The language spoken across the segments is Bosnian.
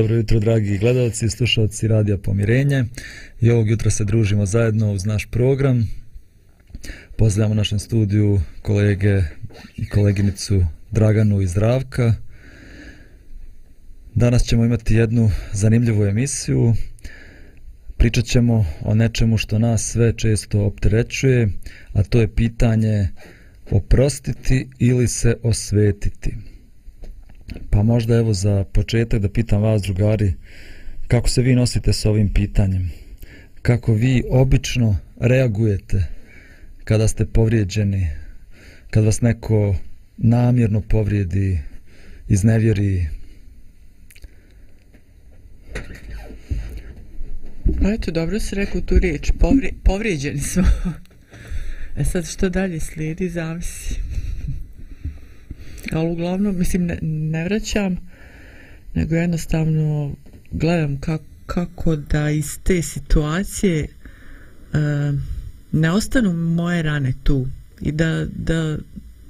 Dobro jutro, dragi gledalci i slušalci Radija Pomirenje. I ovog jutra se družimo zajedno uz naš program. Pozdravljamo u našem studiju kolege i koleginicu Draganu i Zdravka. Danas ćemo imati jednu zanimljivu emisiju. Pričat ćemo o nečemu što nas sve često opterećuje, a to je pitanje oprostiti ili se osvetiti. Pa možda evo za početak da pitam vas drugari, kako se vi nosite s ovim pitanjem? Kako vi obično reagujete kada ste povrijeđeni, kad vas neko namjerno povrijedi, iznevjeri, Pa eto, dobro si rekao tu riječ, Povri, povrijeđeni smo. E sad što dalje slijedi, zavisi. Ali uglavnom, mislim, ne, ne vraćam, nego jednostavno gledam kako, kako da iz te situacije uh, ne ostanu moje rane tu i da, da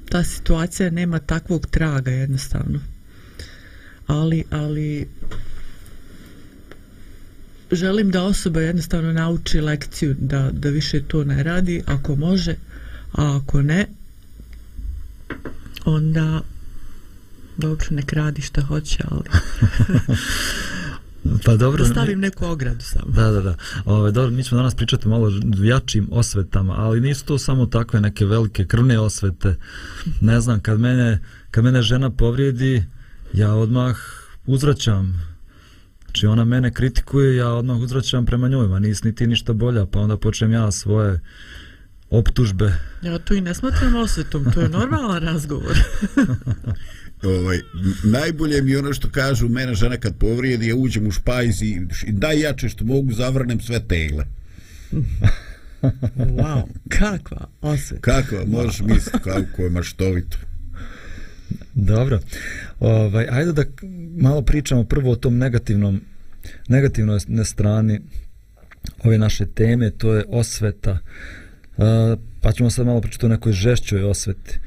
ta situacija nema takvog traga jednostavno. Ali, ali želim da osoba jednostavno nauči lekciju da, da više to ne radi ako može a ako ne onda dobro nek radi što hoće ali Pa dobro. Da stavim neku ogradu samo. Da, da, da. Ove, dobro, mi ćemo danas pričati malo jačim osvetama, ali nisu to samo takve neke velike krvne osvete. Ne znam, kad mene, kad mene žena povrijedi, ja odmah uzvraćam Znači ona mene kritikuje, ja odmah uzvraćam prema njoj, ma nis niti ništa bolja, pa onda počnem ja svoje optužbe. Ja tu i ne smatram osvetom, to je normalan razgovor. ovaj, najbolje mi ono što kažu mene žena kad povrijedi, ja uđem u špajz i daj jače što mogu, zavrnem sve tegle. wow, kakva osveta. Kakva, možeš misliti kako je maštovito. Dobro. Ovaj, ajde da malo pričamo prvo o tom negativnom negativnoj strani ove naše teme, to je osveta. Uh, pa ćemo sad malo pričati o nekoj žešćoj osveti.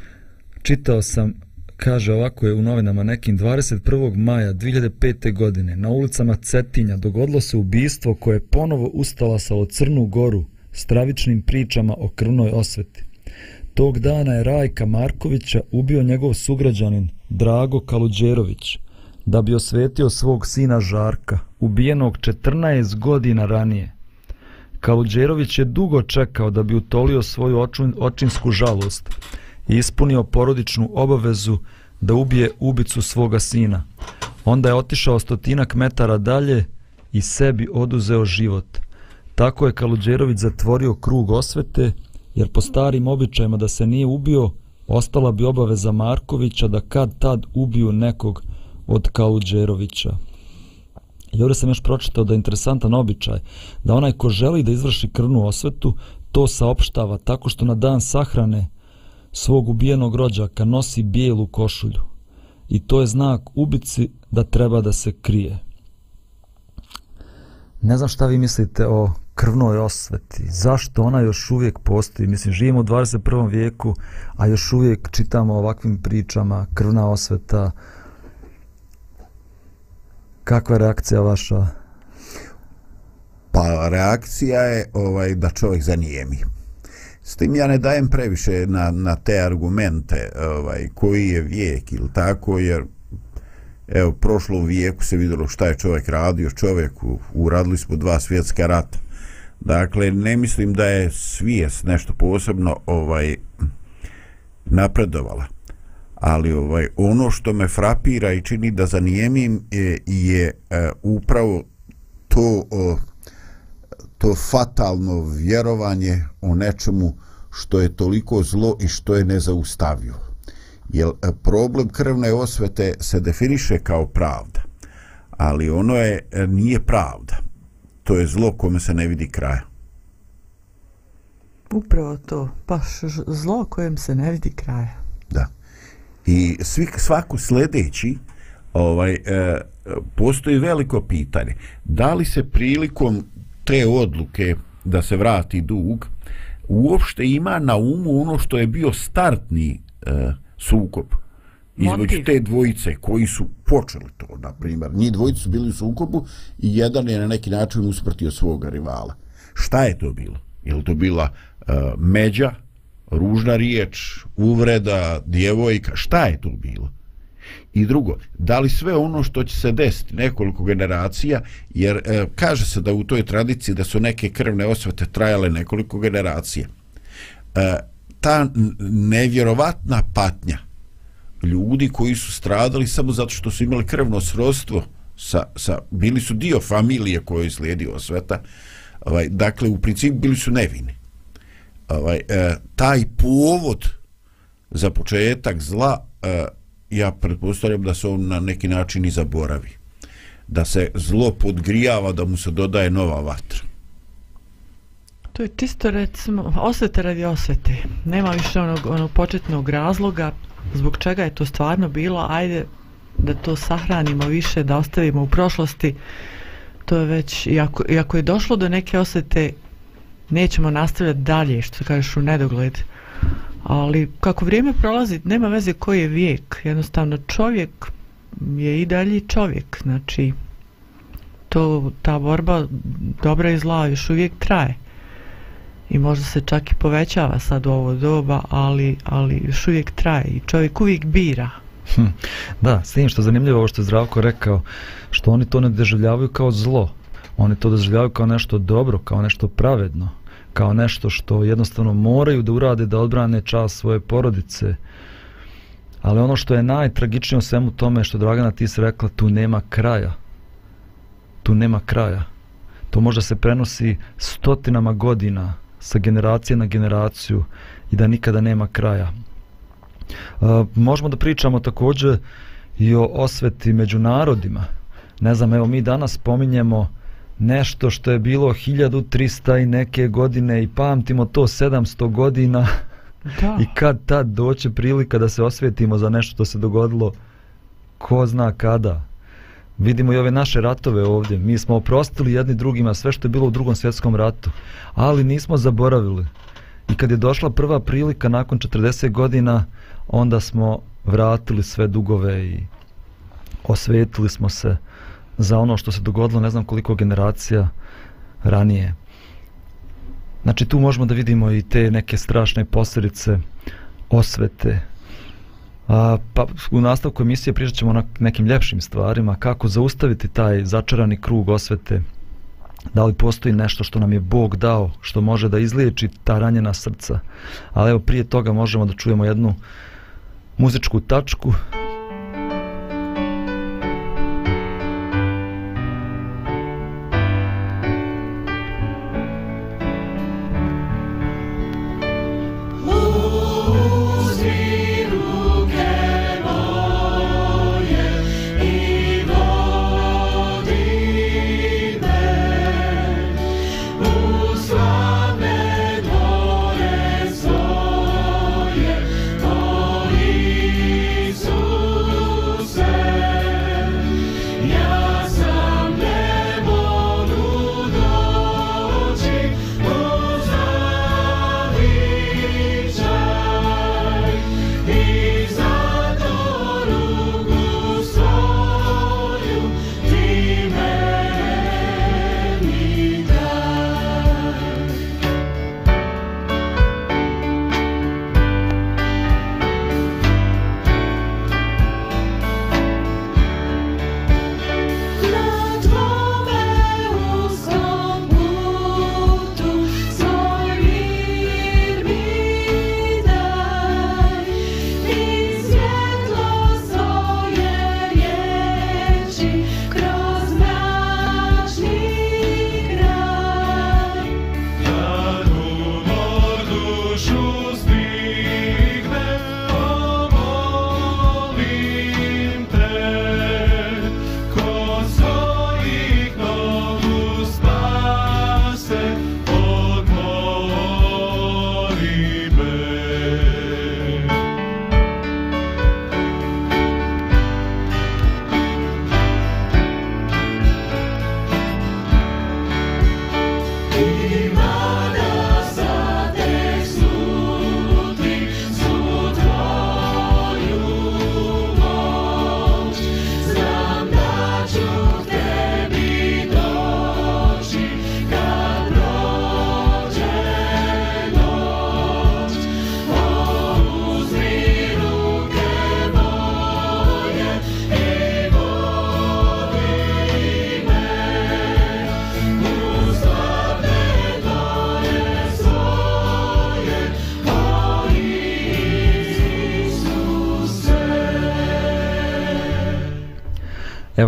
Čitao sam, kaže ovako je u novinama nekim 21. maja 2005. godine na ulicama Cetinja dogodilo se ubistvo koje je ponovo ustala sa Crnu goru stravičnim pričama o krvnoj osveti. Tog dana je Rajka Markovića ubio njegov sugrađanin Drago Kaludjerović da bi osvetio svog sina Žarka, ubijenog 14 godina ranije. Kaludjerović je dugo čekao da bi utolio svoju očin, očinsku žalost i ispunio porodičnu obavezu da ubije ubicu svoga sina. Onda je otišao stotinak metara dalje i sebi oduzeo život. Tako je Kaludžerović zatvorio krug osvete jer po starim običajima da se nije ubio, ostala bi obaveza Markovića da kad tad ubiju nekog od Kaludžerovića. I ovdje sam još pročitao da je interesantan običaj da onaj ko želi da izvrši krvnu osvetu, to saopštava tako što na dan sahrane svog ubijenog rođaka nosi bijelu košulju. I to je znak ubici da treba da se krije. Ne znam šta vi mislite o krvnoj osveti. Zašto ona još uvijek postoji? Mislim, živimo u 21. vijeku, a još uvijek čitamo ovakvim pričama krvna osveta. Kakva je reakcija vaša? Pa reakcija je ovaj da čovjek zanijemi. S tim ja ne dajem previše na, na te argumente ovaj, koji je vijek ili tako, jer evo, prošlo vijeku se vidjelo šta je čovjek radio, čovjeku uradili smo dva svjetska rata. Dakle, ne mislim da je svijest nešto posebno ovaj napredovala. Ali ovaj ono što me frapira i čini da zanijemim je, je uh, upravo to uh, to fatalno vjerovanje o nečemu što je toliko zlo i što je nezaustavljivo. Jer e, problem krvne osvete se definiše kao pravda, ali ono je e, nije pravda to je zlo kome se ne vidi kraja. Upravo to, baš zlo kojem se ne vidi kraja. Da. I svi, svaku sljedeći, ovaj, e, postoji veliko pitanje. Da li se prilikom te odluke da se vrati dug, uopšte ima na umu ono što je bio startni e, sukob između te dvojice koji su počeli to, na primjer. Njih dvojice su bili u sukobu i jedan je na neki način usprtio svoga rivala. Šta je to bilo? Je li to bila uh, međa, ružna riječ, uvreda, djevojka? Šta je to bilo? I drugo, da li sve ono što će se desiti nekoliko generacija, jer e, kaže se da u toj tradiciji da su neke krvne osvete trajale nekoliko generacija. E, ta nevjerovatna patnja ljudi koji su stradali samo zato što su imali krvno srodstvo sa, sa, bili su dio familije koje je slijedio sveta, ovaj, dakle u principu bili su nevini. Ovaj, e, taj povod za početak zla e, ja pretpostavljam da se on na neki način i zaboravi. Da se zlo podgrijava, da mu se dodaje nova vatra. To je čisto recimo osvete radi osvete. Nema više onog, onog početnog razloga zbog čega je to stvarno bilo. Ajde da to sahranimo više, da ostavimo u prošlosti. To je već, iako, iako je došlo do neke osvete, nećemo nastavljati dalje, što kažeš u nedogled. Ali kako vrijeme prolazi, nema veze koji je vijek. Jednostavno čovjek je i dalje čovjek. Znači, to, ta borba dobra i zla još uvijek traje i možda se čak i povećava sad u ovo doba, ali, ali još uvijek traje i čovjek uvijek bira. Hm. Da, s tim što je zanimljivo ovo što je Zdravko rekao, što oni to ne doživljavaju kao zlo. Oni to doživljavaju kao nešto dobro, kao nešto pravedno, kao nešto što jednostavno moraju da urade da odbrane čas svoje porodice. Ali ono što je najtragičnije u svemu tome što Dragana ti se rekla, tu nema kraja. Tu nema kraja. To možda se prenosi stotinama godina sa generacije na generaciju i da nikada nema kraja. Uh, možemo da pričamo također i o osveti među narodima. Ne znam, evo mi danas spominjemo nešto što je bilo 1300 i neke godine i pamtimo to 700 godina Da. i kad tad doće prilika da se osvetimo za nešto što se dogodilo ko zna kada. Vidimo i ove naše ratove ovdje. Mi smo oprostili jedni drugima sve što je bilo u drugom svjetskom ratu, ali nismo zaboravili. I kad je došla prva prilika nakon 40 godina, onda smo vratili sve dugove i osvetili smo se za ono što se dogodilo ne znam koliko generacija ranije. Znači tu možemo da vidimo i te neke strašne posljedice osvete. A, pa u nastavku emisije pričat ćemo o nekim ljepšim stvarima, kako zaustaviti taj začarani krug osvete, da li postoji nešto što nam je Bog dao, što može da izliječi ta ranjena srca. Ali evo prije toga možemo da čujemo jednu muzičku tačku.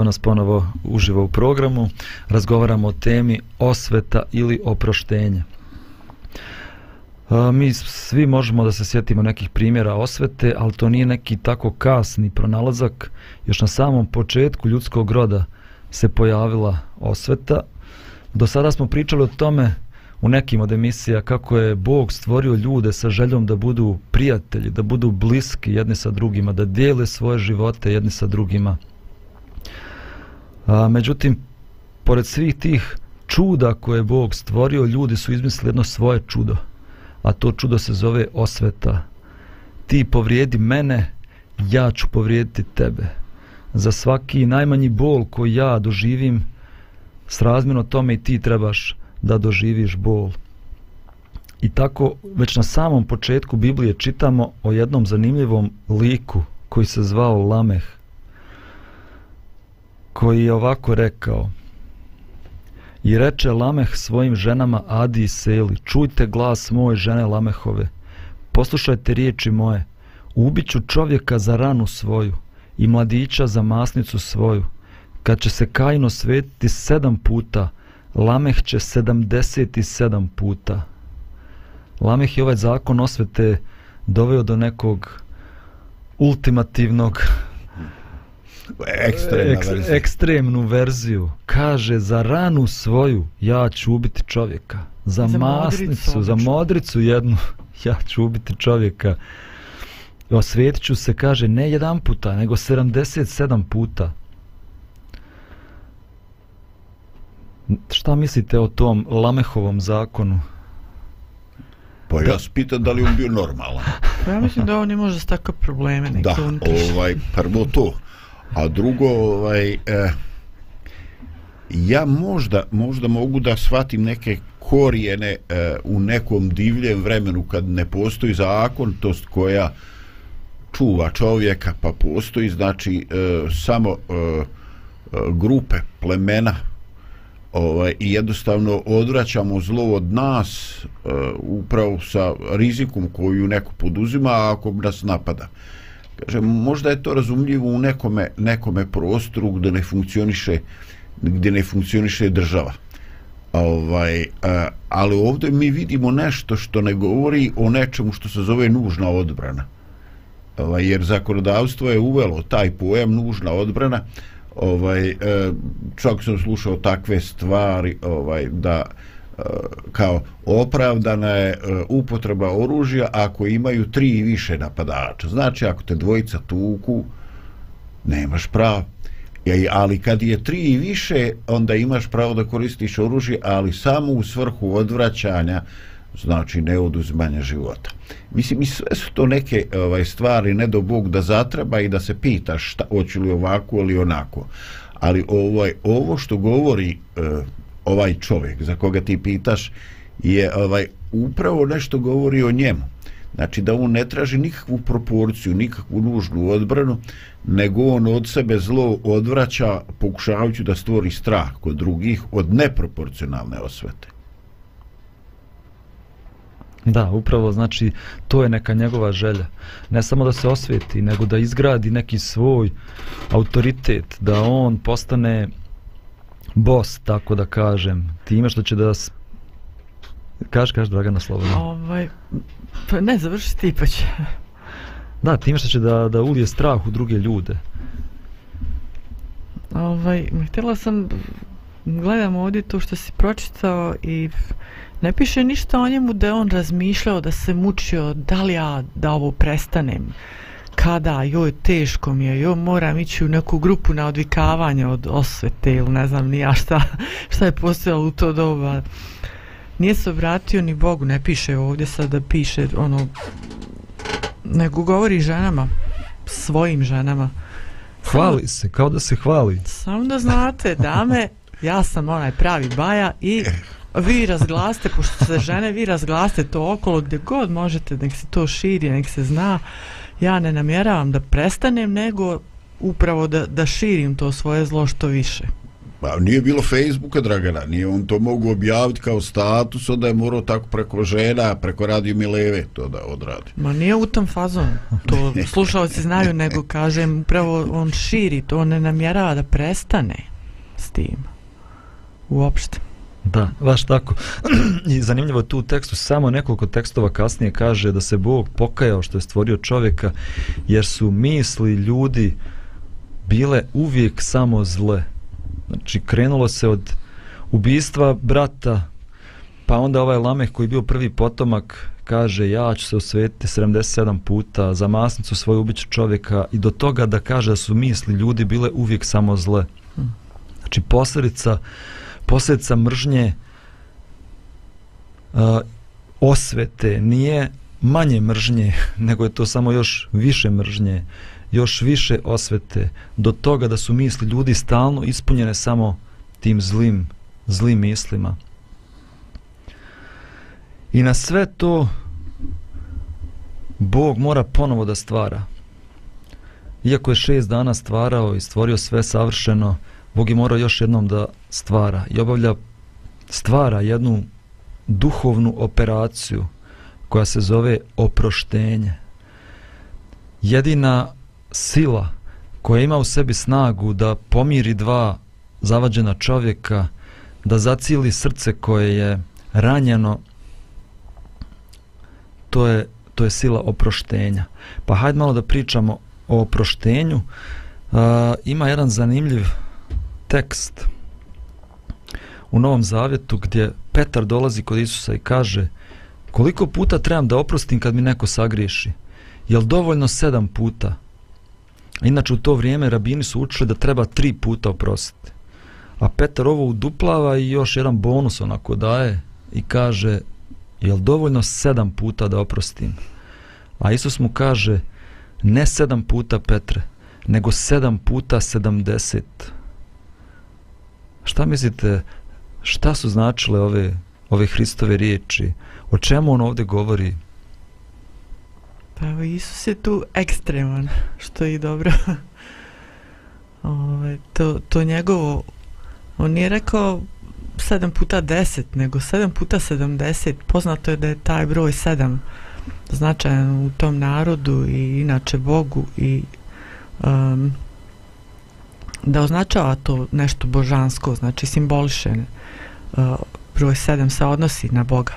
Nas ponovo uživo u programu. Razgovaramo o temi osveta ili oproštenje. Mi svi možemo da se sjetimo nekih primjera osvete, ali to nije neki tako kasni pronalazak. Još na samom početku ljudskog roda se pojavila osveta. Do sada smo pričali o tome u nekim od emisija kako je Bog stvorio ljude sa željom da budu prijatelji, da budu bliski jedni sa drugima, da dijele svoje živote jedni sa drugima. A, međutim, pored svih tih čuda koje je Bog stvorio, ljudi su izmislili jedno svoje čudo, a to čudo se zove osveta. Ti povrijedi mene, ja ću povrijediti tebe. Za svaki najmanji bol koji ja doživim, srazmjerno tome i ti trebaš da doživiš bol. I tako već na samom početku Biblije čitamo o jednom zanimljivom liku koji se zvao Lameh, koji je ovako rekao I reče Lameh svojim ženama Adi i Seli, čujte glas moje žene Lamehove, poslušajte riječi moje, ubiću čovjeka za ranu svoju i mladića za masnicu svoju, kad će se Kajno svetiti sedam puta, Lameh će 77 puta. Lameh je ovaj zakon osvete doveo do nekog ultimativnog Ekstremna verzija. ekstremnu verziju. Kaže, za ranu svoju ja ću ubiti čovjeka. Za, Za masnicu, modricu, za modricu jednu ja ću ubiti čovjeka. Osvetit ću se, kaže, ne jedan puta, nego 77 puta. Šta mislite o tom Lamehovom zakonu? Pa ja se pitam da li on bio normalan. Pa Ja mislim da on ne može s takve probleme Da, ovaj, prvo to. A drugo, ovaj, eh, ja možda, možda mogu da shvatim neke korijene eh, u nekom divljem vremenu kad ne postoji zakontost koja čuva čovjeka, pa postoji znači eh, samo eh, eh, grupe, plemena, ovaj, i jednostavno odvraćamo zlo od nas uh, upravo sa rizikom koju neko poduzima ako nas napada. Kaže, možda je to razumljivo u nekome, nekome prostoru gdje ne funkcioniše gdje ne funkcioniše država. Ovaj, a, ali ovdje mi vidimo nešto što ne govori o nečemu što se zove nužna odbrana. Ovaj, jer zakonodavstvo je uvelo taj pojam nužna odbrana ovaj e, čak sam slušao takve stvari ovaj da kao opravdana je e, upotreba oružja ako imaju tri i više napadača znači ako te dvojica tuku nemaš pravo ali kad je tri i više onda imaš pravo da koristiš oružje ali samo u svrhu odvraćanja znači ne oduzimanja života. Mislim, i sve su to neke ovaj stvari, ne do Bog da zatreba i da se pitaš šta, hoću li ovako ili onako. Ali ovaj, ovo što govori e, ovaj čovjek za koga ti pitaš je ovaj upravo nešto govori o njemu. Znači da on ne traži nikakvu proporciju, nikakvu nužnu odbranu, nego on od sebe zlo odvraća pokušavajući da stvori strah kod drugih od neproporcionalne osvete. Da, upravo, znači, to je neka njegova želja. Ne samo da se osveti, nego da izgradi neki svoj autoritet, da on postane boss, tako da kažem, time što će da... s- Kaži, kaži, Dragana, slobodno. Ovaj, pa ne, završi ti pa će. Da, time što će da, da ulije strah u druge ljude. Ovaj, htjela sam, gledam ovdje to što si pročitao i ne piše ništa o njemu da on razmišljao, da se mučio, da li ja da ovo prestanem, kada, joj, teško mi je, joj, moram ići u neku grupu na odvikavanje od osvete ili ne znam ni ja šta, šta je postojalo u to doba. Nije se obratio ni Bogu, ne piše ovdje sad da piše ono, nego govori ženama, svojim ženama. Hvali se, kao da se hvali. Samo da znate, dame, ja sam onaj pravi baja i vi razglasite, pošto se žene, vi razglasite to okolo gdje god možete, nek se to širi, nek se zna. Ja ne namjeravam da prestanem, nego upravo da, da širim to svoje zlo što više. Pa nije bilo Facebooka, Dragana, nije on to mogu objaviti kao status, onda je morao tako preko žena, preko radio Mileve to da odradi. Ma nije u tom fazonu, to slušalci znaju, nego kažem, upravo on širi, to ne namjerava da prestane s tim. Uopšte. Da, baš tako. I zanimljivo tu tekstu, samo nekoliko tekstova kasnije kaže da se Bog pokajao što je stvorio čovjeka, jer su misli ljudi bile uvijek samo zle. Znači, krenulo se od ubistva brata, pa onda ovaj Lameh koji je bio prvi potomak, kaže ja ću se osvetiti 77 puta za masnicu svoju ubiću čovjeka i do toga da kaže da su misli ljudi bile uvijek samo zle. Znači, posljedica posljedica mržnje uh, osvete nije manje mržnje, nego je to samo još više mržnje, još više osvete, do toga da su misli ljudi stalno ispunjene samo tim zlim, zlim mislima. I na sve to Bog mora ponovo da stvara. Iako je šest dana stvarao i stvorio sve savršeno, Bog je morao još jednom da stvara i obavlja stvara jednu duhovnu operaciju koja se zove oproštenje. Jedina sila koja ima u sebi snagu da pomiri dva zavađena čovjeka, da zacili srce koje je ranjeno, to je, to je sila oproštenja. Pa hajde malo da pričamo o oproštenju. Uh, ima jedan zanimljiv tekst u Novom Zavjetu gdje Petar dolazi kod Isusa i kaže koliko puta trebam da oprostim kad mi neko sagriješi? Jel dovoljno sedam puta? Inače u to vrijeme rabini su učili da treba tri puta oprostiti. A Petar ovo uduplava i još jedan bonus onako daje i kaže jel dovoljno sedam puta da oprostim? A Isus mu kaže ne sedam puta Petre, nego sedam puta sedamdeset. Šta mislite, šta su značile ove, ove Hristove riječi? O čemu on ovdje govori? Pa evo, Isus je tu ekstreman, što je i dobro. Ove, to, to njegovo, on nije rekao 7 puta 10, nego 7 puta 70. Poznato je da je taj broj 7 značajan u tom narodu i inače Bogu i um, da označava to nešto božansko, znači simboliše uh, broj 7 se odnosi na Boga.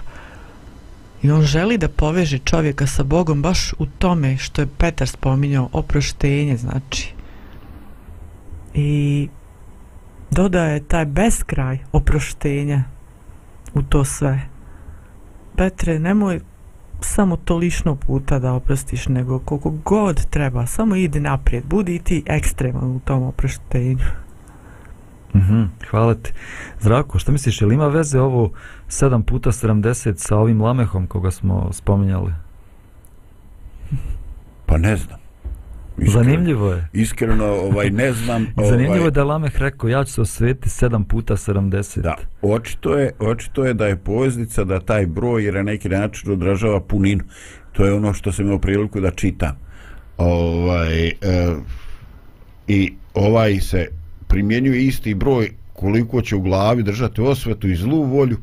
I on želi da poveže čovjeka sa Bogom baš u tome što je Petar spominjao oproštenje, znači. I dodaje taj beskraj oproštenja u to sve. Petre, nemoj samo to lišno puta da oprostiš, nego koliko god treba, samo idi naprijed, budi ti ekstreman u tom oproštenju. Mm -hmm, hvala ti. Zrako, što misliš, je li ima veze ovo 7 puta 70 sa ovim lamehom koga smo spominjali? Pa ne znam. Iskreno, Zanimljivo je. Iskreno, ovaj, ne znam. Ovaj, Zanimljivo je da Lameh rekao, ja ću se osvetiti 7 puta 70. Da, očito je, očito je da je poveznica da taj broj jer na neki način odražava puninu. To je ono što sam imao priliku da čitam. Ovaj, e, I ovaj se primjenjuje isti broj koliko će u glavi držati osvetu i zlu volju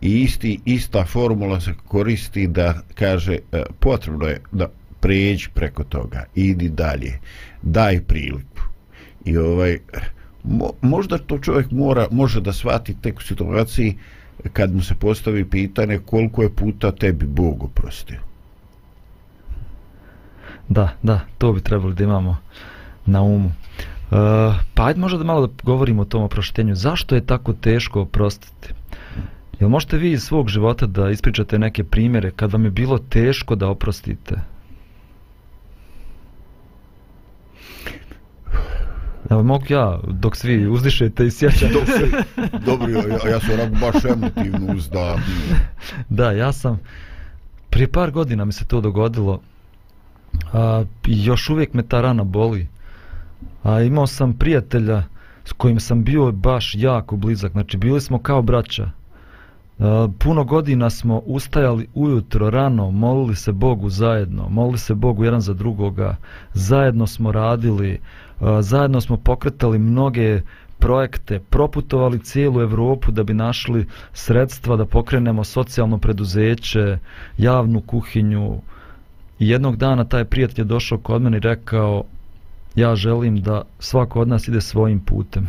i isti, ista formula se koristi da kaže e, potrebno je da pređi preko toga, idi dalje, daj priliku. I ovaj, mo, možda to čovjek mora, može da shvati tek u situaciji kad mu se postavi pitanje koliko je puta tebi Bog oprostio. Da, da, to bi trebalo da imamo na umu. E, pa ajde možda da malo da govorimo o tom oproštenju. Zašto je tako teško oprostiti? Jel možete vi iz svog života da ispričate neke primjere kad vam je bilo teško da oprostite? Evo, mogu ja, dok svi uzdišete i sjećate. dok se, dobro, ja, ja sam rak baš emotivno uzda. da, ja sam, prije par godina mi se to dogodilo, a, još uvijek me ta rana boli. A imao sam prijatelja s kojim sam bio baš jako blizak, znači bili smo kao braća. E, puno godina smo ustajali ujutro rano, molili se Bogu zajedno, molili se Bogu jedan za drugoga, zajedno smo radili, e, zajedno smo pokretali mnoge projekte, proputovali cijelu Evropu da bi našli sredstva da pokrenemo socijalno preduzeće, javnu kuhinju. I jednog dana taj prijatelj je došao kod mene i rekao ja želim da svako od nas ide svojim putem.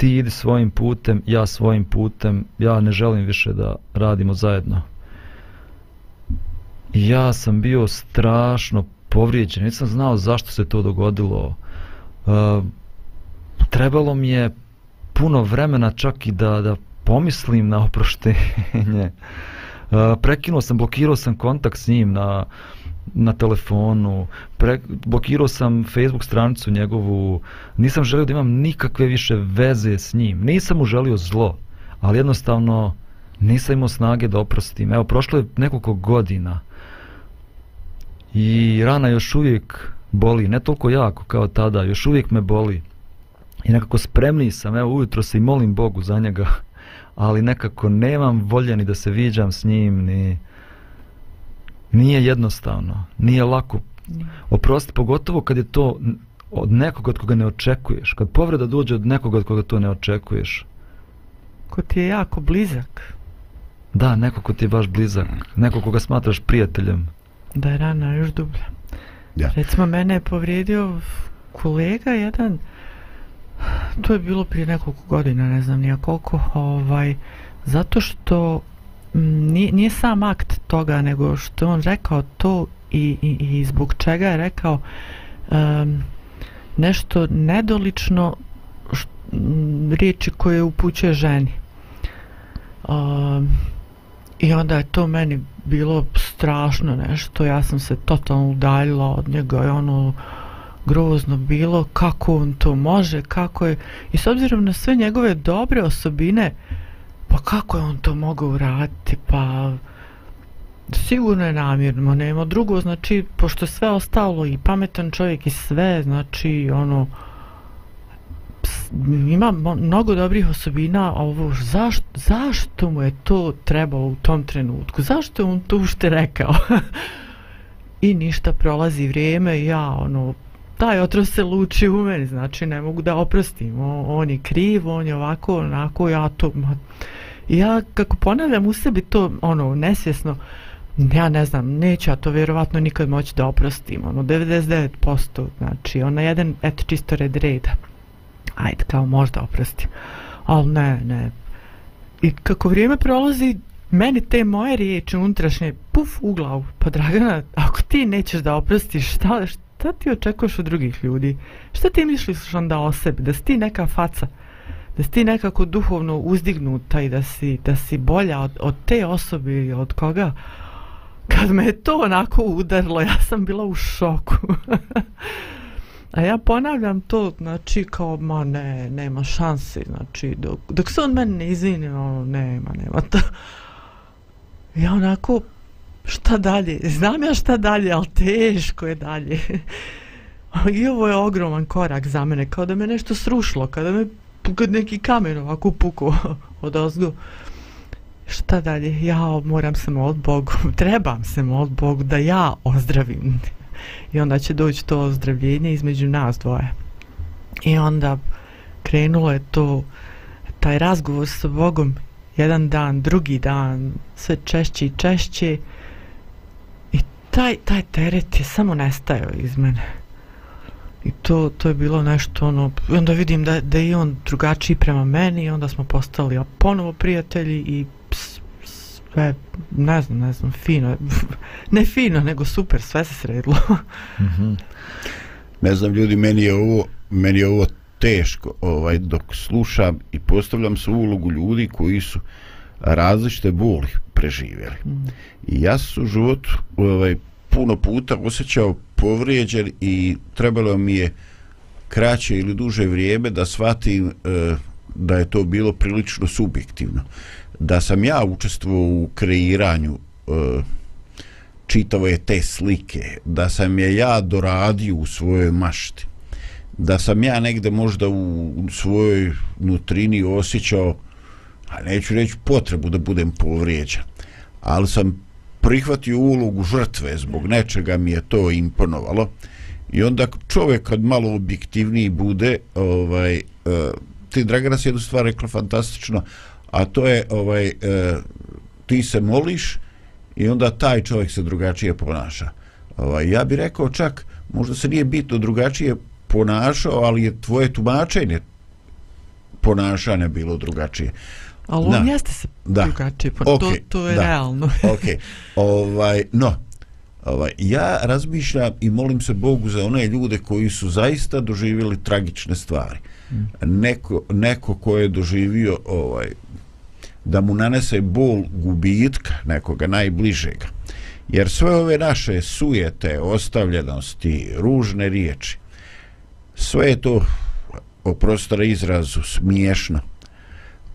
Ti idi svojim putem, ja svojim putem, ja ne želim više da radimo zajedno. I ja sam bio strašno povrijeđen, nisam znao zašto se to dogodilo. Uh, trebalo mi je puno vremena čak i da, da pomislim na oproštenje. Uh, prekinuo sam, blokirao sam kontakt s njim na, na telefonu, pre, blokirao sam Facebook stranicu njegovu, nisam želio da imam nikakve više veze s njim. Nisam mu želio zlo, ali jednostavno nisam imao snage da oprostim. Evo, prošlo je nekoliko godina i rana još uvijek boli, ne toliko jako kao tada, još uvijek me boli. I nekako spremni sam, evo ujutro se i molim Bogu za njega, ali nekako nemam volje ni da se viđam s njim, ni... Nije jednostavno, nije lako. Oprosti, pogotovo kad je to od nekoga od koga ne očekuješ, kad povreda dođe od nekoga od koga to ne očekuješ. Ko ti je jako blizak. Da, neko ko ti je baš blizak, neko koga smatraš prijateljem. Da je rana još dublja. Ja. Recimo, mene je povrijedio kolega jedan, to je bilo prije nekoliko godina, ne znam nija koliko, ovaj, zato što Mm, nije, nije sam akt toga, nego što on rekao to i, i, i zbog čega je rekao um, nešto nedolično št, m, riječi koje upućuje ženi. Um, I onda je to meni bilo strašno nešto, ja sam se totalno udaljila od njega. I ono grozno bilo, kako on to može, kako je, i s obzirom na sve njegove dobre osobine, pa kako je on to mogao uraditi, pa sigurno je namjerno, nema drugo, znači, pošto sve ostalo i pametan čovjek i sve, znači, ono, ima mnogo dobrih osobina, a ovo zašto, zašto mu je to trebalo u tom trenutku? Zašto je on to ušte rekao? I ništa prolazi vrijeme i ja ono taj otrov se luči u meni, znači ne mogu da oprostim. On, on je kriv, on je ovako, onako, ja to... Ma, ja kako ponavljam u sebi to ono nesvjesno, ja ne znam, neću ja to vjerovatno nikad moći da oprostim, ono 99%, znači ona jedan, eto čisto red reda ajde, kao možda oprostim. Ali ne, ne. I kako vrijeme prolazi, meni te moje riječi unutrašnje, puf, u glavu. Pa Dragana, ako ti nećeš da oprostiš, šta, šta ti očekuješ od drugih ljudi? Šta ti misliš onda o sebi? Da si ti neka faca? Da si ti nekako duhovno uzdignuta i da si, da si bolja od, od te osobe ili od koga? Kad me je to onako udarlo, ja sam bila u šoku. A ja ponavljam to, znači, kao, ma ne, nema šanse, znači, dok, dok se on meni ne izvini, ono, nema, nema to. Ja onako, šta dalje? Znam ja šta dalje, ali teško je dalje. I ovo je ogroman korak za mene, kao da me nešto srušilo, kao da me kad neki kamen ovako puko od ozgo. Šta dalje? Ja moram se molit Bogu, trebam se molit Bogu da ja ozdravim i onda će doći to ozdravljenje između nas dvoje. I onda krenulo je to, taj razgovor sa Bogom, jedan dan, drugi dan, sve češće i češće. I taj, taj teret je samo nestajao iz mene. I to, to je bilo nešto ono, onda vidim da, da je on drugačiji prema meni onda smo postali ponovo prijatelji i sve, ne znam, ne znam, fino, ne fino, nego super, sve se sredilo. mm -hmm. Ne znam, ljudi, meni je ovo, meni je ovo teško, ovaj, dok slušam i postavljam se ulogu ljudi koji su različite boli preživjeli. Mm. I ja sam u životu ovaj, puno puta osjećao povrijeđen i trebalo mi je kraće ili duže vrijeme da shvatim e, da je to bilo prilično subjektivno. Da sam ja učestvovao u kreiranju e, čitave te slike, da sam je ja doradio u svojoj mašti, da sam ja negde možda u, u svojoj nutrini osjećao, a neću reći potrebu da budem povrijeđan, ali sam prihvatio ulogu žrtve, zbog nečega mi je to imponovalo, i onda čovjek kad malo objektivniji bude, ovaj, uh, ti Dragana si jednu stvar rekla fantastično, a to je ovaj e, ti se moliš i onda taj čovjek se drugačije ponaša. Ovaj, ja bih rekao čak, možda se nije bitno drugačije ponašao, ali je tvoje tumačenje ponašanja bilo drugačije. Ali on da. jeste se da. drugačije, pa okay. to, to je da. realno. ok, ovaj, no, ovaj, ja razmišljam i molim se Bogu za one ljude koji su zaista doživjeli tragične stvari. Mm. Neko, neko ko je doživio ovaj, da mu nanese bol gubitka nekoga najbližega. Jer sve ove naše sujete, ostavljenosti, ružne riječi, sve je to oprostara izrazu smiješno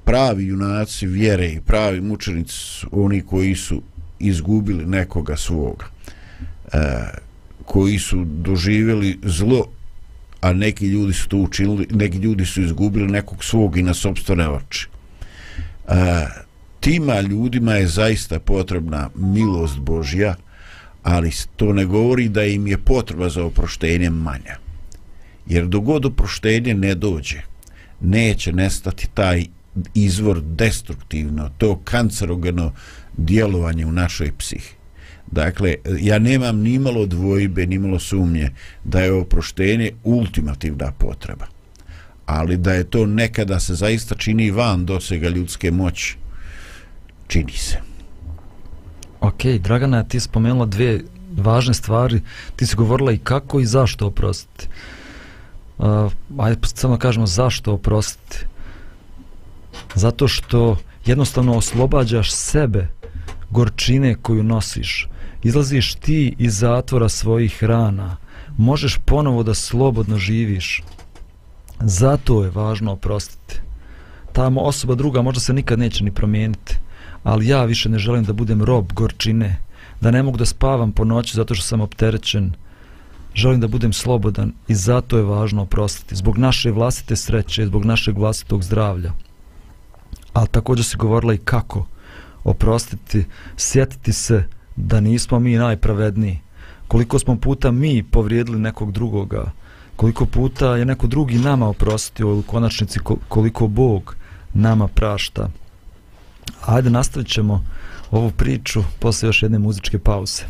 pravi junaci vjere i pravi mučenici su oni koji su izgubili nekoga svoga e, koji su doživjeli zlo a neki ljudi su to učinili neki ljudi su izgubili nekog svog i na sobstvene oči. E, tima ljudima je zaista potrebna milost Božja ali to ne govori da im je potreba za oproštenje manja. Jer dogod oproštenje ne dođe neće nestati taj izvor destruktivno, to kancerogeno djelovanje u našoj psihi. Dakle, ja nemam ni malo dvojbe, ni malo sumnje da je oproštenje ultimativna potreba. Ali da je to nekada se zaista čini van dosega ljudske moći, čini se. Ok, Dragana, ti spomenula dvije važne stvari. Ti si govorila i kako i zašto oprostiti. Uh, ajde, samo kažemo zašto oprostiti. Zato što jednostavno oslobađaš sebe gorčine koju nosiš. Izlaziš ti iz zatvora svojih rana. Možeš ponovo da slobodno živiš. Zato je važno oprostiti. Ta osoba druga možda se nikad neće ni promijeniti. Ali ja više ne želim da budem rob gorčine. Da ne mogu da spavam po noći zato što sam opterećen. Želim da budem slobodan i zato je važno oprostiti. Zbog naše vlastite sreće, zbog našeg vlastitog zdravlja ali također se govorila i kako oprostiti, sjetiti se da nismo mi najpravedniji, koliko smo puta mi povrijedili nekog drugoga, koliko puta je neko drugi nama oprostio u konačnici koliko Bog nama prašta. Ajde nastavit ćemo ovu priču posle još jedne muzičke pauze.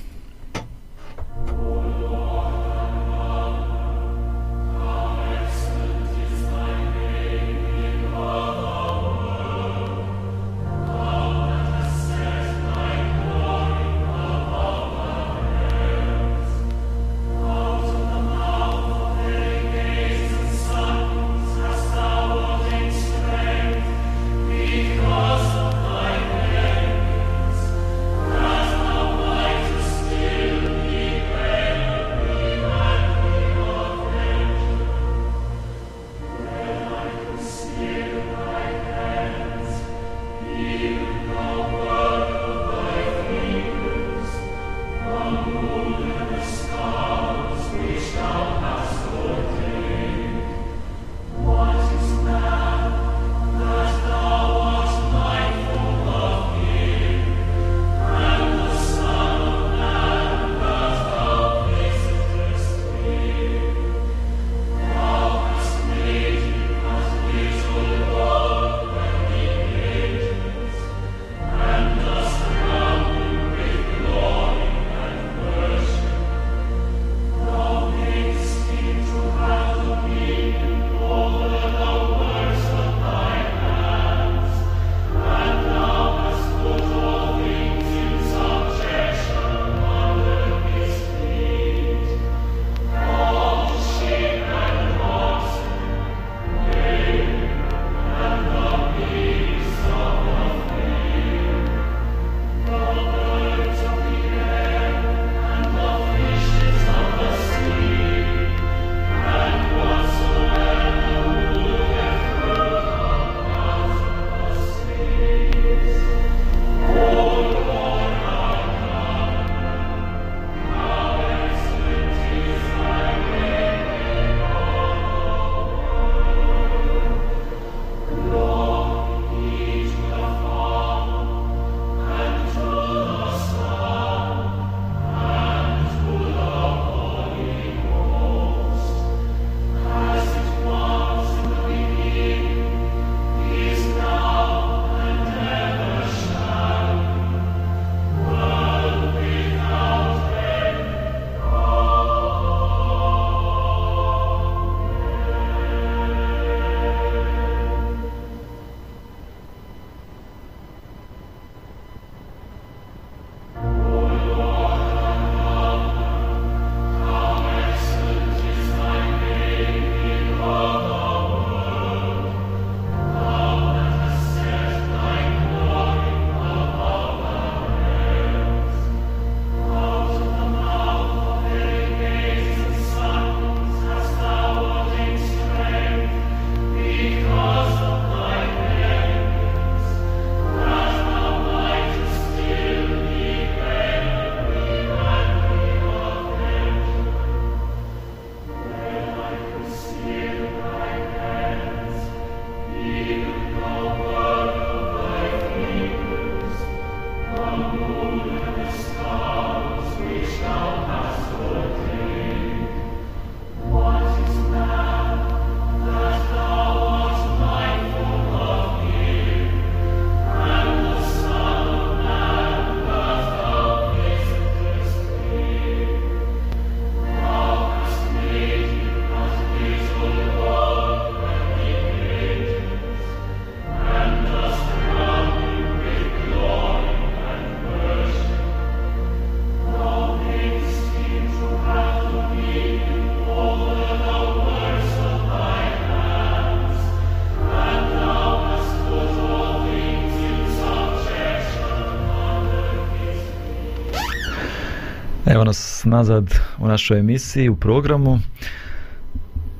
Nazad u našoj emisiji, u programu.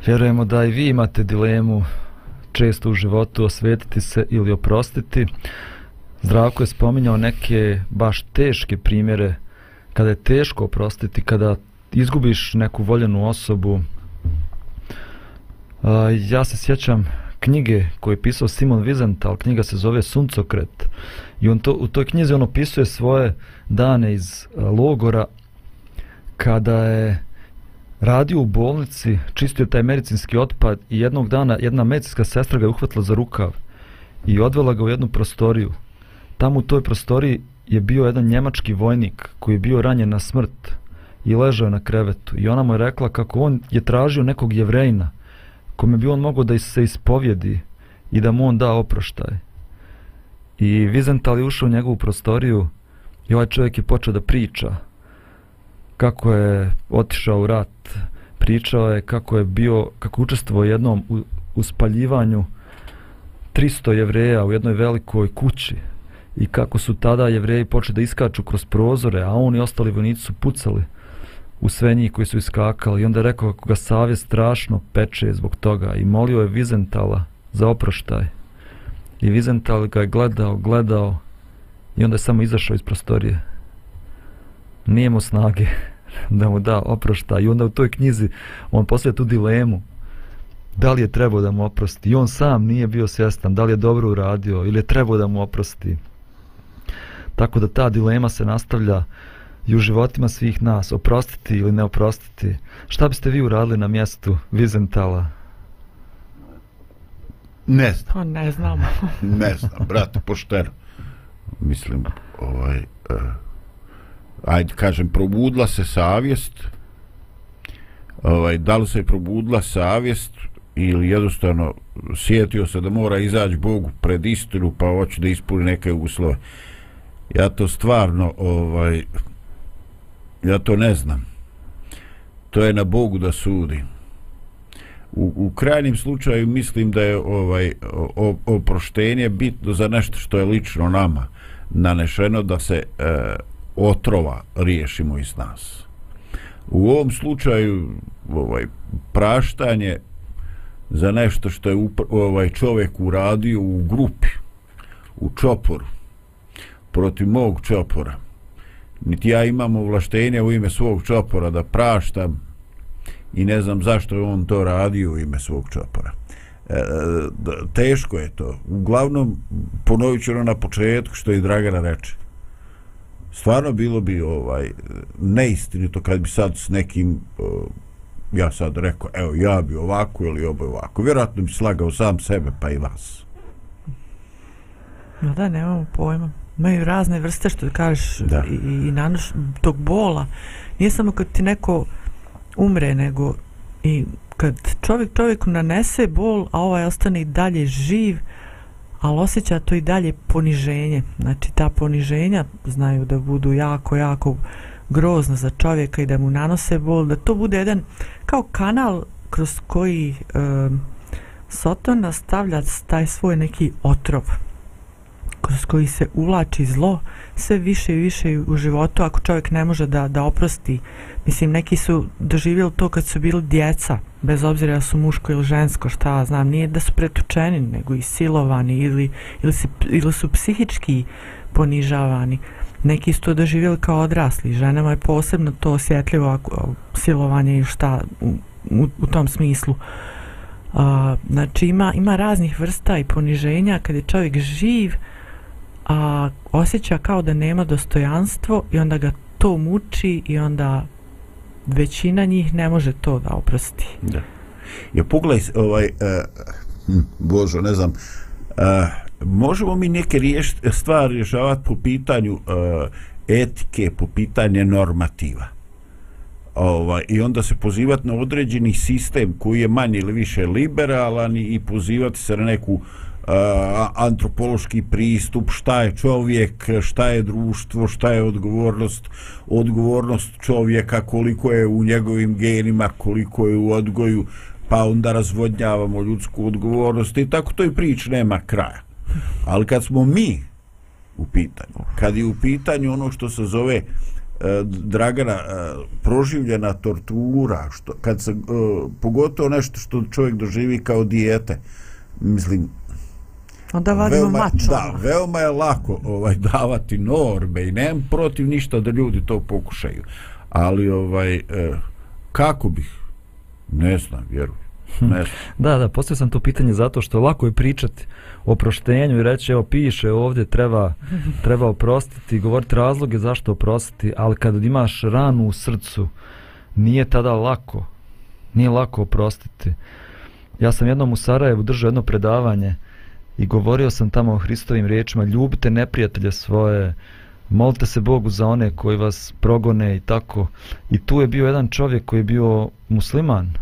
Vjerujemo da i vi imate dilemu često u životu osvetiti se ili oprostiti. Zdravko je spominjao neke baš teške primjere kada je teško oprostiti, kada izgubiš neku voljenu osobu. Ja se sjećam knjige koju je pisao Simon Wiesenthal, knjiga se zove Suncokret. I on to, u toj knjizi on opisuje svoje dane iz logora kada je radio u bolnici, čistio taj medicinski otpad i jednog dana jedna medicinska sestra ga je uhvatila za rukav i odvela ga u jednu prostoriju. Tamo u toj prostoriji je bio jedan njemački vojnik koji je bio ranjen na smrt i ležao na krevetu. I ona mu je rekla kako on je tražio nekog jevrejna kome bi on mogao da se ispovjedi i da mu on da oproštaj. I Vizental je ušao u njegovu prostoriju i ovaj čovjek je počeo da priča kako je otišao u rat. Pričao je kako je bio, kako učestvovao jednom u, u spaljivanju 300 jevreja u jednoj velikoj kući i kako su tada jevreji počeli da iskaču kroz prozore, a oni ostali vojnici su pucali u sve njih koji su iskakali i onda je rekao kako ga savjest strašno peče zbog toga i molio je Vizentala za oproštaj i Vizental ga je gledao, gledao i onda je samo izašao iz prostorije nije mu snage da mu da oproštaj i onda u toj knjizi on poslije tu dilemu da li je trebao da mu oprosti i on sam nije bio svjestan da li je dobro uradio ili je trebao da mu oprosti tako da ta dilema se nastavlja i u životima svih nas, oprostiti ili ne oprostiti. Šta biste vi uradili na mjestu Vizentala? Ne znam. Pa ne znam. ne znam, brate, pošteno. Mislim, ovaj, uh, ajde kažem, probudila se savjest, ovaj, da li se je savjest ili jednostavno sjetio se da mora izaći Bogu pred istinu pa hoće da ispuni neke uslove. Ja to stvarno ovaj, ja to ne znam. To je na Bogu da sudi. U, u krajnim slučaju mislim da je ovaj o, oproštenje bitno za nešto što je lično nama nanešeno da se e, otrova riješimo iz nas u ovom slučaju ovaj praštanje za nešto što je ovaj čovjek uradio u grupi u čoporu protiv mog čopora niti ja imam ovlaštenje u ime svog čopora da praštam i ne znam zašto je on to radio u ime svog čopora. E, e teško je to. Uglavnom, ponovit ću ono na početku što je Dragana reče. Stvarno bilo bi ovaj neistinito kad bi sad s nekim ja sad rekao, evo ja bi ovako ili ovo ovako. Vjerojatno bi slagao sam sebe pa i vas. No da, nemamo pojma imaju razne vrste što kažeš da. i, i nanoš tog bola nije samo kad ti neko umre nego i kad čovjek čovjeku nanese bol a ovaj ostane i dalje živ ali osjeća to i dalje poniženje. Znači ta poniženja znaju da budu jako jako grozna za čovjeka i da mu nanose bol da to bude jedan kao kanal kroz koji e, Sotona stavlja taj svoj neki otrov kroz koji se uvlači zlo sve više i više u životu ako čovjek ne može da, da oprosti. Mislim neki su doživjeli to kad su bili djeca bez obzira da su muško ili žensko šta znam nije da su pretučeni nego i silovani ili, ili, si, ili su psihički ponižavani. Neki su to doživjeli kao odrasli. Ženama je posebno to osjetljivo ako, silovanje i šta u, u, u tom smislu. Uh, znači ima, ima raznih vrsta i poniženja. Kad je čovjek živ uh, a osjeća kao da nema dostojanstvo i onda ga to muči i onda većina njih ne može to da oprosti. Da. Ja pogledaj, ovaj, uh, božo, ne znam, uh, možemo mi neke riješ, stvari rješavati po pitanju uh, etike, po pitanje normativa. Ovaj, I onda se pozivati na određeni sistem koji je manje ili više liberalan i pozivati se na neku uh, Eh, antropološki pristup, šta je čovjek, šta je društvo, šta je odgovornost, odgovornost čovjeka, koliko je u njegovim genima, koliko je u odgoju, pa onda razvodnjavamo ljudsku odgovornost i tako toj prič nema kraja. Ali kad smo mi u pitanju, kad je u pitanju ono što se zove eh, Dragana eh, proživljena tortura što kad se pogotovo nešto što čovjek doživi kao dijete mislim Onda vadimo veoma, mač. da, veoma je lako ovaj davati norme i nemam protiv ništa da ljudi to pokušaju ali ovaj e, kako bih ne znam vjerujem Hm. ne znam Da, da, postavio sam to pitanje zato što lako je pričati o proštenju i reći, evo, piše ovdje, treba, treba oprostiti, govoriti razloge zašto oprostiti, ali kad imaš ranu u srcu, nije tada lako. Nije lako oprostiti. Ja sam jednom u Sarajevu držao jedno predavanje i govorio sam tamo o Hristovim riječima, ljubite neprijatelje svoje, molite se Bogu za one koji vas progone i tako. I tu je bio jedan čovjek koji je bio musliman,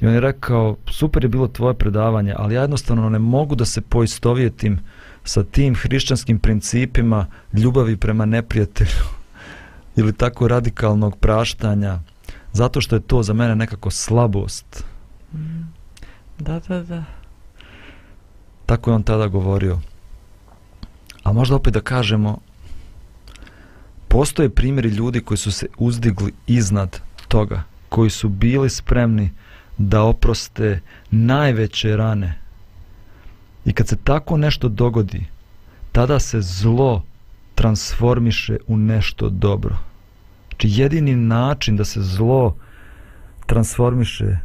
I on je rekao, super je bilo tvoje predavanje, ali ja jednostavno ne mogu da se poistovjetim sa tim hrišćanskim principima ljubavi prema neprijatelju ili tako radikalnog praštanja, zato što je to za mene nekako slabost. Mm. Da, da, da. Tako je on tada govorio. A možda opet da kažemo, postoje primjeri ljudi koji su se uzdigli iznad toga, koji su bili spremni da oproste najveće rane. I kad se tako nešto dogodi, tada se zlo transformiše u nešto dobro. Znači jedini način da se zlo transformiše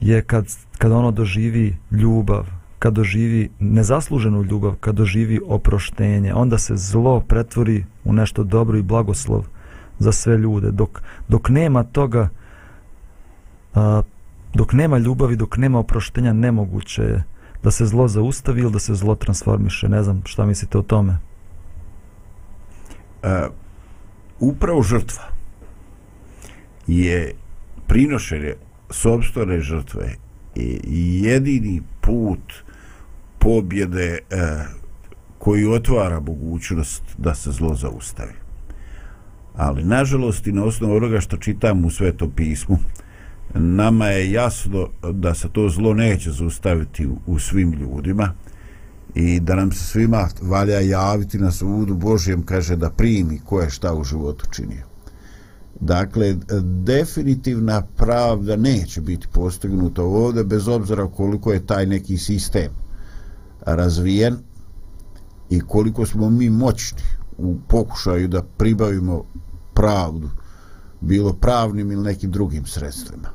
je kad, kad ono doživi ljubav, kad doživi nezasluženu ljubav, kad doživi oproštenje, onda se zlo pretvori u nešto dobro i blagoslov za sve ljude. Dok, dok nema toga, a, dok nema ljubavi, dok nema oproštenja, nemoguće je da se zlo zaustavi ili da se zlo transformiše. Ne znam šta mislite o tome. e, upravo žrtva je prinošenje sobstvene žrtve jedini put pobjede e, koji otvara mogućnost da se zlo zaustavi. Ali, nažalost, i na osnovu onoga što čitam u Svetom pismu, nama je jasno da se to zlo neće zaustaviti u, u svim ljudima i da nam se svima valja javiti na sudu Božjem, kaže da primi ko je šta u životu činio. Dakle, definitivna pravda neće biti postignuta ovdje, bez obzira koliko je taj neki sistem razvijen i koliko smo mi moćni u pokušaju da pribavimo pravdu, bilo pravnim ili nekim drugim sredstvima.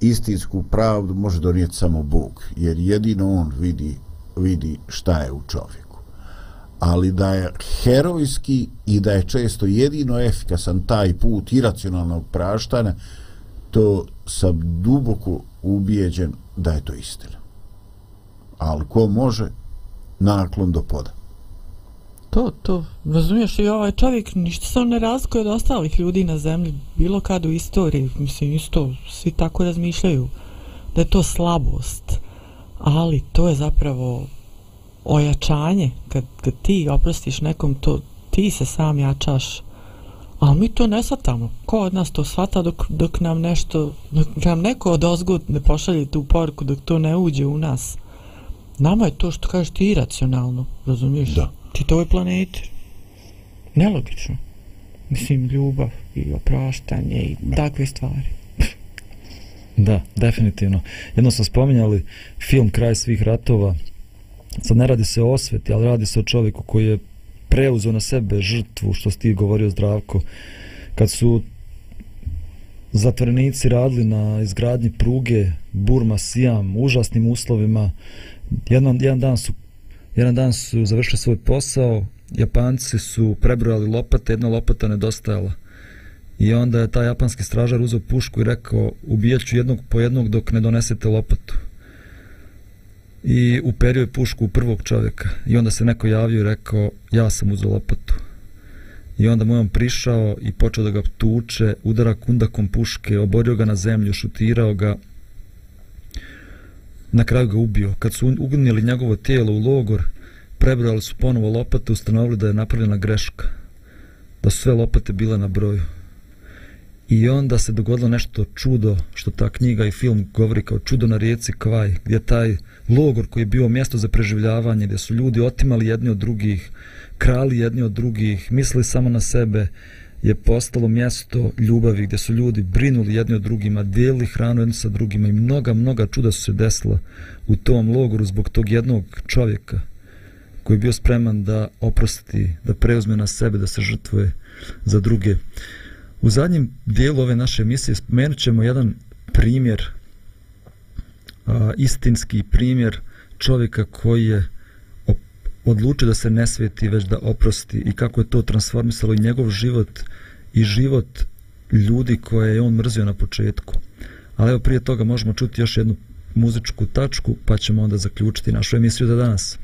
Istinsku pravdu može donijeti samo Bog, jer jedino On vidi, vidi šta je u čovjeku ali da je herojski i da je često jedino efikasan taj put iracionalnog praštanja, to sam duboko ubijeđen da je to istina. Ali ko može, naklon do poda. To, to, razumiješ, i ovaj čovjek ništa se on ne razlikuje od ostalih ljudi na zemlji, bilo kad u istoriji, mislim, isto, svi tako razmišljaju, da je to slabost, ali to je zapravo ojačanje, kad, kad ti oprostiš nekom, to ti se sam jačaš, ali mi to ne shvatamo. Ko od nas to shvata dok, dok nam nešto, dok nam neko od ozgud ne pošalje tu poruku, dok to ne uđe u nas. Nama je to što kažeš ti iracionalno, razumiješ? Da. Čitavoj planeti. Nelogično. Mislim, ljubav i opraštanje i Da. takve stvari. Da, definitivno. Jedno smo spominjali film Kraj svih ratova. Sad ne radi se o osveti, ali radi se o čovjeku koji je preuzeo na sebe žrtvu, što si ti govorio zdravko. Kad su zatvorenici radili na izgradnji pruge Burma Siam u užasnim uslovima, jedan, jedan dan su jedan dan su završili svoj posao, Japanci su prebrojali lopate, jedna lopata nedostajala. I onda je taj japanski stražar uzeo pušku i rekao ubijat ću jednog po jednog dok ne donesete lopatu. I uperio je pušku u prvog čovjeka. I onda se neko javio i rekao ja sam uzeo lopatu. I onda mu je on prišao i počeo da ga tuče, udara kundakom puške, oborio ga na zemlju, šutirao ga. Na kraju ga ubio. Kad su ugnili njegovo tijelo u logor, prebrali su ponovo lopate, ustanovili da je napravljena greška. Da su sve lopate bile na broju. I onda se dogodilo nešto čudo, što ta knjiga i film govori kao čudo na rijeci Kvaj, gdje taj logor koji je bio mjesto za preživljavanje, gdje su ljudi otimali jedni od drugih, krali jedni od drugih, mislili samo na sebe, je postalo mjesto ljubavi gdje su ljudi brinuli jedni od drugima, dijelili hranu jedni sa drugima i mnoga, mnoga čuda su se desila u tom logoru zbog tog jednog čovjeka koji je bio spreman da oprosti, da preuzme na sebe, da se žrtvuje za druge. U zadnjem dijelu ove naše emisije spomenut ćemo jedan primjer, a, istinski primjer čovjeka koji je odlučio da se ne sveti, već da oprosti i kako je to transformisalo i njegov život i život ljudi koje je on mrzio na početku. Ali evo prije toga možemo čuti još jednu muzičku tačku pa ćemo onda zaključiti našu emisiju za danas.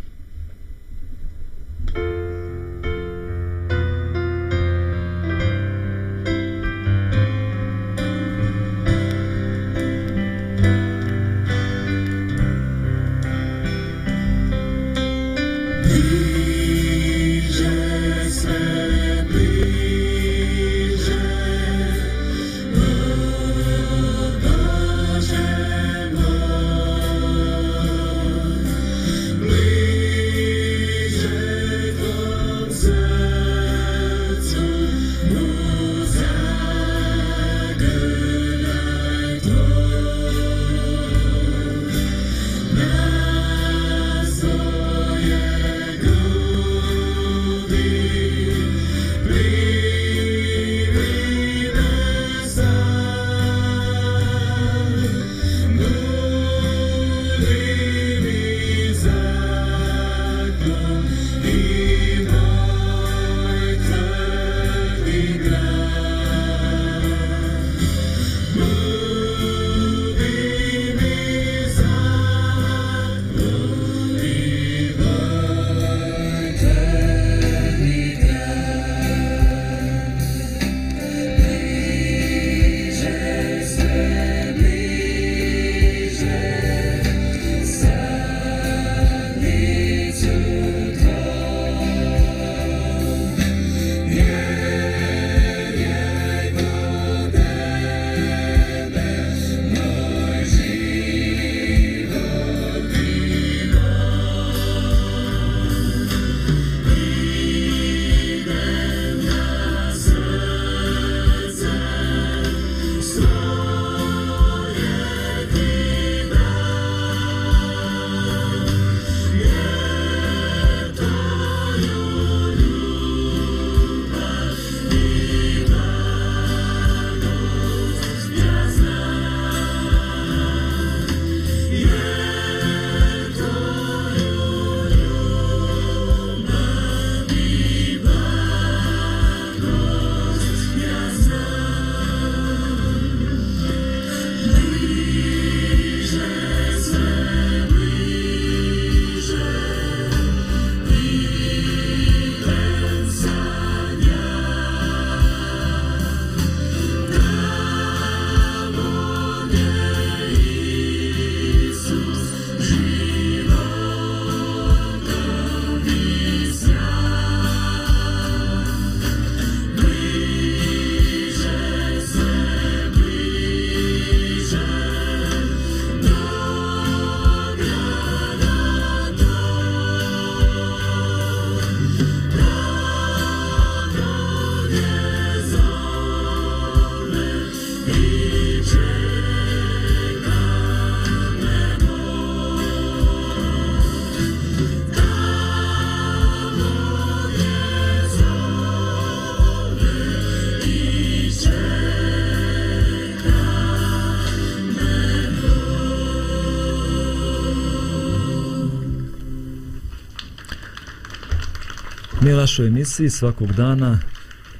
Našoj emisiji svakog dana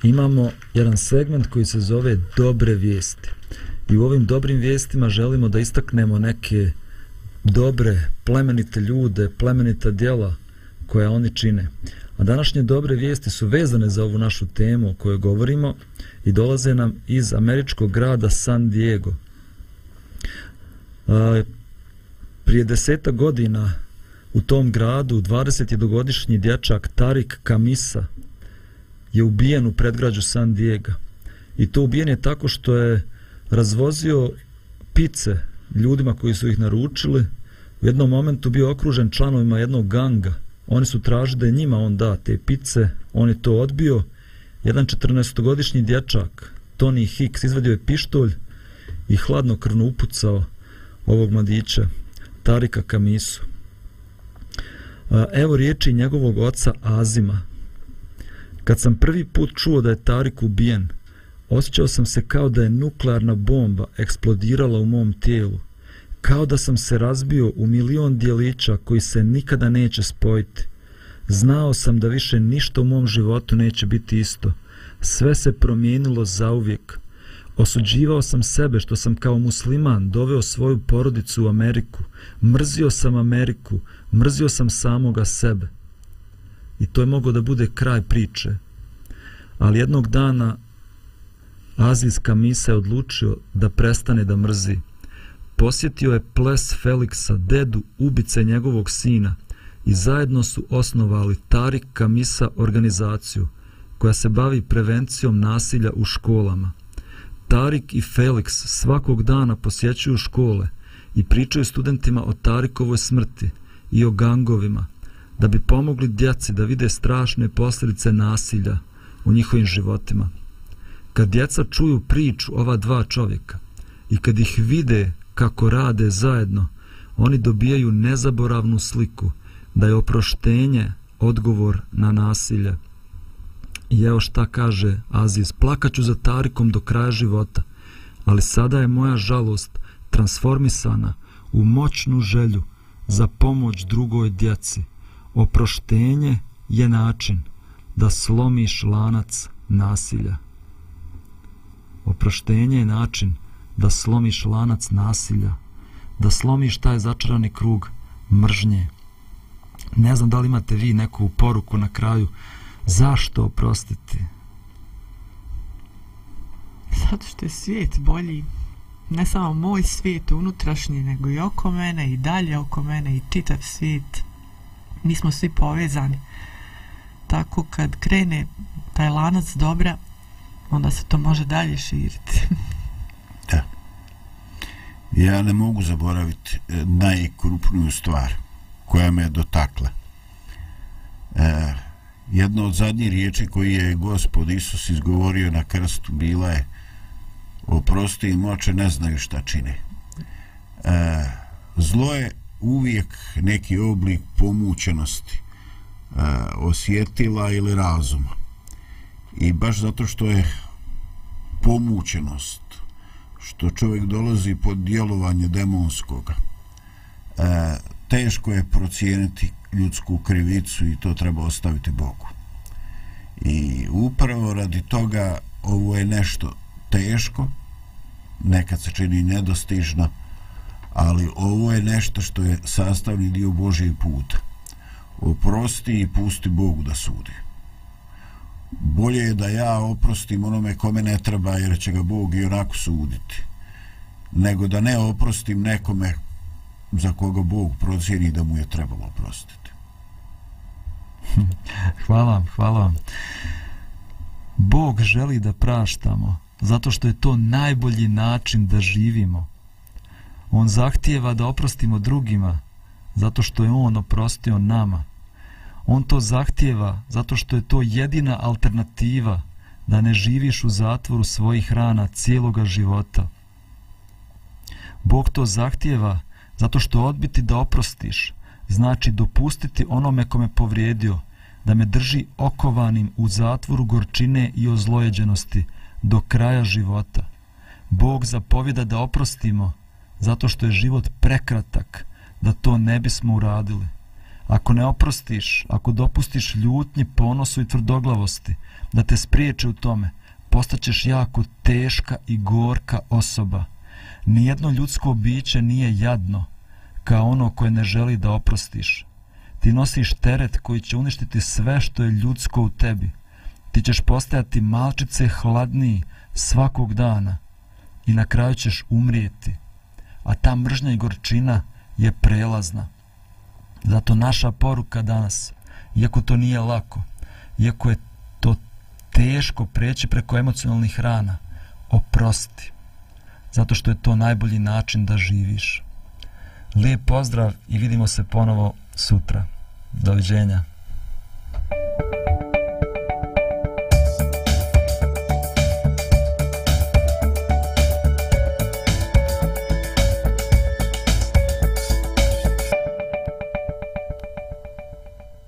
imamo jedan segment koji se zove Dobre vijesti. I u ovim dobrim vijestima želimo da istaknemo neke dobre, plemenite ljude, plemenita djela koja oni čine. A današnje dobre vijesti su vezane za ovu našu temu o kojoj govorimo i dolaze nam iz američkog grada San Diego. Prije deseta godina U tom gradu 20-godišnji dječak Tarik Kamisa je ubijen u predgrađu San Diego. I to ubijen je tako što je razvozio pice ljudima koji su ih naručili. U jednom momentu bio okružen članovima jednog ganga. Oni su tražili da je njima on da te pice. On je to odbio jedan 14-godišnji dječak, Tony Hicks, izvadio je pištolj i hladnokrvno upucao ovog mladića, Tarika Kamisu. Evo riječi njegovog oca Azima. Kad sam prvi put čuo da je Tarik ubijen, osjećao sam se kao da je nuklearna bomba eksplodirala u mom tijelu, kao da sam se razbio u milion dijelića koji se nikada neće spojiti. Znao sam da više ništa u mom životu neće biti isto. Sve se promijenilo zauvijek. Osuđivao sam sebe što sam kao musliman doveo svoju porodicu u Ameriku. Mrzio sam Ameriku, mrzio sam samoga sebe. I to je mogo da bude kraj priče. Ali jednog dana azijska misa je odlučio da prestane da mrzi. Posjetio je ples Feliksa, dedu, ubice njegovog sina i zajedno su osnovali Tarik Kamisa organizaciju koja se bavi prevencijom nasilja u školama. Tarik i Felix svakog dana posjećuju škole i pričaju studentima o Tarikovoj smrti i o gangovima, da bi pomogli djeci da vide strašne posljedice nasilja u njihovim životima. Kad djeca čuju priču ova dva čovjeka i kad ih vide kako rade zajedno, oni dobijaju nezaboravnu sliku da je oproštenje odgovor na nasilje. I evo šta kaže Aziz, plakaću za Tarikom do kraja života, ali sada je moja žalost transformisana u moćnu želju za pomoć drugoj djeci. Oproštenje je način da slomiš lanac nasilja. Oproštenje je način da slomiš lanac nasilja, da slomiš taj začarani krug mržnje. Ne znam da li imate vi neku poruku na kraju Zašto oprostiti? Zato što je svijet bolji. Ne samo moj svijet unutrašnji, nego i oko mene, i dalje oko mene, i čitav svijet. Mi smo svi povezani. Tako kad krene taj lanac dobra, onda se to može dalje širiti. da. Ja ne mogu zaboraviti e, najkrupniju stvar koja me je dotakla. E, jedna od zadnjih riječi koji je gospod Isus izgovorio na krstu bila je oprosti im oče ne znaju šta čine. E, zlo je uvijek neki oblik pomućenosti e, osjetila ili razuma. I baš zato što je pomućenost što čovjek dolazi pod djelovanje demonskoga e, teško je procijeniti ljudsku krivicu i to treba ostaviti Bogu. I upravo radi toga ovo je nešto teško, nekad se čini nedostižno, ali ovo je nešto što je sastavni dio Božijeg puta. Oprosti i pusti Bogu da sudi. Bolje je da ja oprostim onome kome ne treba jer će ga Bog i onako suditi, nego da ne oprostim nekome za koga Bog procijeni da mu je trebalo oprostiti hvala vam, hvala vam. Bog želi da praštamo, zato što je to najbolji način da živimo. On zahtijeva da oprostimo drugima, zato što je On oprostio nama. On to zahtijeva zato što je to jedina alternativa da ne živiš u zatvoru svojih rana cijeloga života. Bog to zahtijeva zato što odbiti da oprostiš, znači dopustiti onome kome povrijedio da me drži okovanim u zatvoru gorčine i ozlojeđenosti do kraja života. Bog zapovjeda da oprostimo zato što je život prekratak da to ne bismo uradili. Ako ne oprostiš, ako dopustiš ljutnji, ponosu i tvrdoglavosti da te spriječe u tome, postaćeš jako teška i gorka osoba. Nijedno ljudsko biće nije jadno, kao ono koje ne želi da oprostiš. Ti nosiš teret koji će uništiti sve što je ljudsko u tebi. Ti ćeš postajati malčice hladniji svakog dana i na kraju ćeš umrijeti. A ta mržnja i gorčina je prelazna. Zato naša poruka danas, iako to nije lako, iako je to teško preći preko emocionalnih rana, oprosti. Zato što je to najbolji način da živiš. Lijep pozdrav i vidimo se ponovo sutra. Doviđenja.